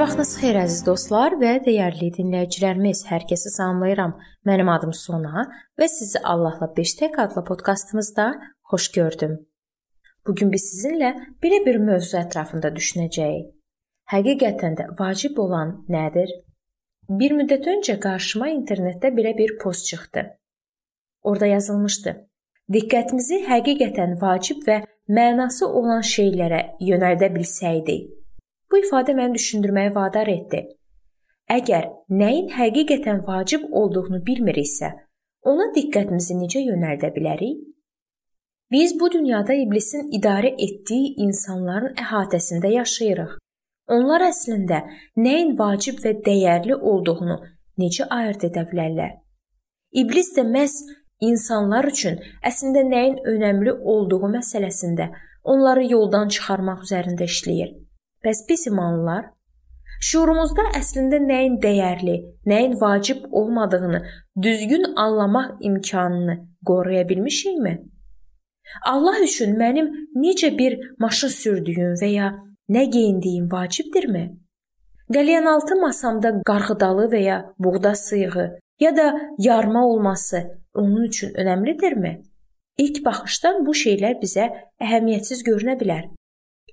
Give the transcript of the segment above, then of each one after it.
vaxtınız xeyir əziz dostlar və dəyərli dinləyicilərimiz. Hər kəsi salamlayıram. Mənim adım Sona və sizi Allahla 5 tək adlı podkastımızda xoş gördüm. Bu gün biz sizinlə belə bir mövzu ətrafında düşünəcəyik. Həqiqətən də vacib olan nədir? Bir müddət öncə qarşıma internetdə belə bir post çıxdı. Orda yazılmışdı: Diqqətimizi həqiqətən vacib və mənası olan şeylərə yönəldə bilsəydik, Bu ifadə məni düşündürməyə vadar etdi. Əgər nəyin həqiqətən vacib olduğunu bilmiriksə, ona diqqətimizi necə yönəldə bilərik? Biz bu dünyada iblisin idarə etdiyi insanların əhatəsində yaşayırıq. Onlar əslində nəyin vacib və dəyərli olduğunu necə ayırd edə bilərlər? İblis də məhz insanlar üçün əslində nəyin önəmli olduğu məsələsində onları yoldan çıxarmaq üzərində işləyir. Bəs biz imanlılar şuurumuzda əslində nəyin dəyərli, nəyin vacib olmadığını düzgün anlamaq imkanını qoruya bilmişikmi? Allah üçün mənim necə bir maşın sürdüyüm və ya nə geyindiyim vacibdirmi? Qəlyanaltı masamda qarğıdalı və ya buğda sıyığı ya da yarma olması onun üçün önəmlidirmi? İlk baxışdan bu şeylər bizə əhəmiyyətsiz görünə bilər.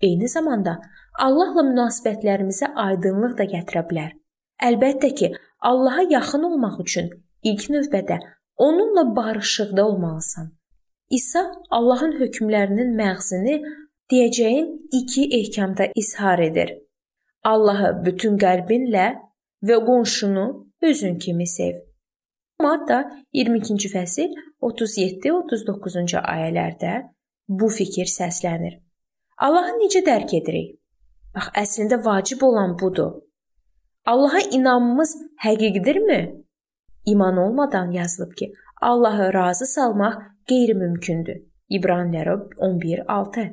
Eyni zamanda Allahla münasibətlərimizə aydınlıq da gətirə bilər. Əlbəttə ki, Allaha yaxın olmaq üçün ilk növbədə onunla barışıqda olmalısan. İsa Allahın hökmlərinin məğzini deyəcəyin iki ehkamda izhar edir. Allahı bütün qəlbinlə və qonşunu özün kimi sev. Matta 22-ci fəsil 37-39-cu ayələrdə bu fikir səslənir. Allahı necə dərk edirik? Bax, əslində vacib olan budur. Allaha inanmamız həqiqidirmi? İman olmadan yazılıb ki, Allahı razı salmaq qeyri-mümkündür. İbranilərə 11:6.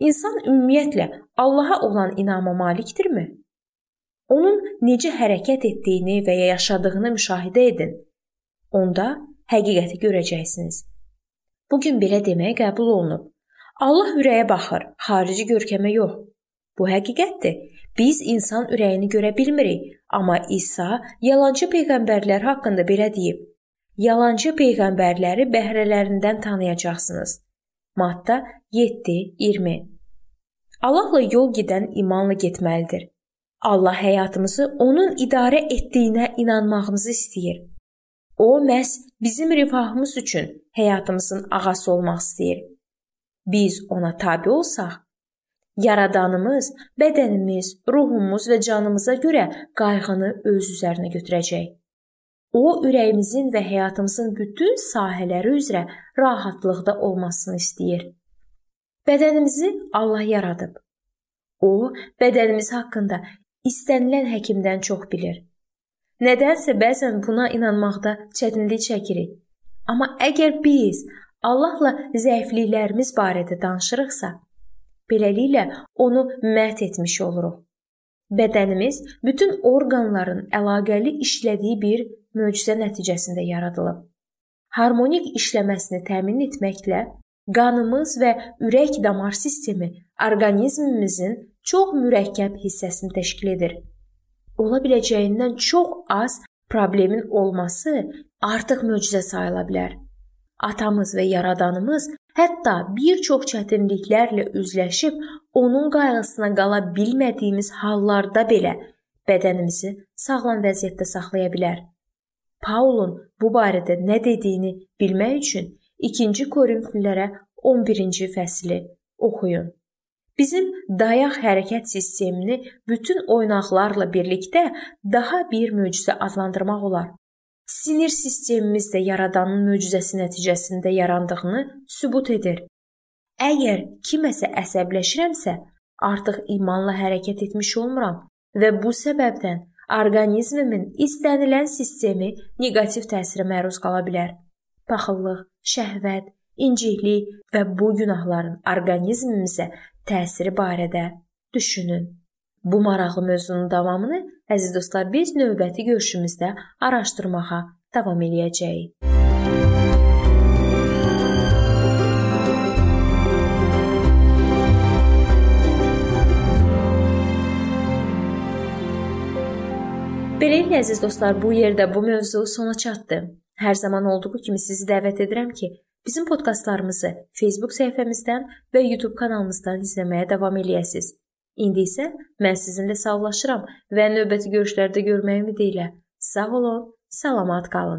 İnsan ümumiyyətlə Allaha olan inama malikdirmi? Onun necə hərəkət etdiyini və ya yaşadığını müşahidə edin. Onda həqiqəti görəcəksiniz. Bu gün belə demək qəbul olunub. Allah ürəyə baxır, xarici görkəmə yox. Bu həqiqətdir. Biz insan ürəyini görə bilmirik, amma İsa yalançı peyğəmbərlər haqqında belə deyib: Yalançı peyğəmbərləri bəhrələrindən tanıyacaqsınız. Matta 7:20. Allahla yol gedən imanla getməlidir. Allah həyatımızı onun idarə etdiyinə inanmağımızı istəyir. O məhz bizim rifahımız üçün həyatımızın ağası olmaq istəyir. Biz ona tabe olsaq, Yaradanımız bədənimiz, ruhumuz və canımıza görə qayğını öz üzərinə götürəcək. O ürəyimizin və həyatımızın bütün sahələri üzrə rahatlıqda olmasını istəyir. Bədənimizi Allah yaradıb. O, bədənimiz haqqında istənilən həkimdən çox bilir. Nədənsə bəzən buna inanmaqda çətinlik çəkirik. Amma əgər biz Allahla zəifliklərimiz barədə danışırıqsa, Beləliklə onu məhv etmiş oluruq. Bədənimiz bütün orqanların əlaqəli işlədiyi bir möcüzə nəticəsində yaradılıb. Harmonik işləməsini təmin etməklə qanımız və ürək damar sistemi orqanizmimizin çox mürəkkəb hissəsini təşkil edir. Ola biləcəyindən çox az problemin olması artıq möcüzə sayıla bilər. Atamız və yaradanımız Hətta bir çox çətinliklərlə üzləşib onun qayğısına qala bilmədiyimiz hallarda belə bədənimizi sağlam vəziyyətdə saxlaya bilər. Paulun bu barədə nə dediyini bilmək üçün 2-ci Korinfillərə 11-ci fəsli oxuyun. Bizim dayaq hərəkət sistemini bütün oynaqlarla birlikdə daha bir möcüzə adlandırmaq olar sinir sistemimiz də yaradanın möcüzəsi nəticəsində yarandığını sübut edir. Əgər kiməsə əsəbləşirəmsə, artıq imanla hərəkət etmiş olmuram və bu səbəbdən orqanizmimin istənilən sistemi neqativ təsirə məruz qala bilər. Paxıllıq, şəhvət, inciklik və bu günahların orqanizmimizə təsiri barədə düşünün. Bu maraqlı mövzunun davamını əziz dostlar biz növbəti görüşümüzdə araşdırmağa davam eləyəcəyik. Beləliklə əziz dostlar, bu yerdə bu mövzu sona çatdı. Hər zaman olduğu kimi sizi dəvət edirəm ki, bizim podkastlarımızı Facebook səhifəmizdən və YouTube kanalımızdan izləməyə davam eləyəsiniz. İndi isə mən sizinlə sağollaşıram və növbəti görüşlərdə görməyə ümidi ilə. Sağ olun, salamat qalın.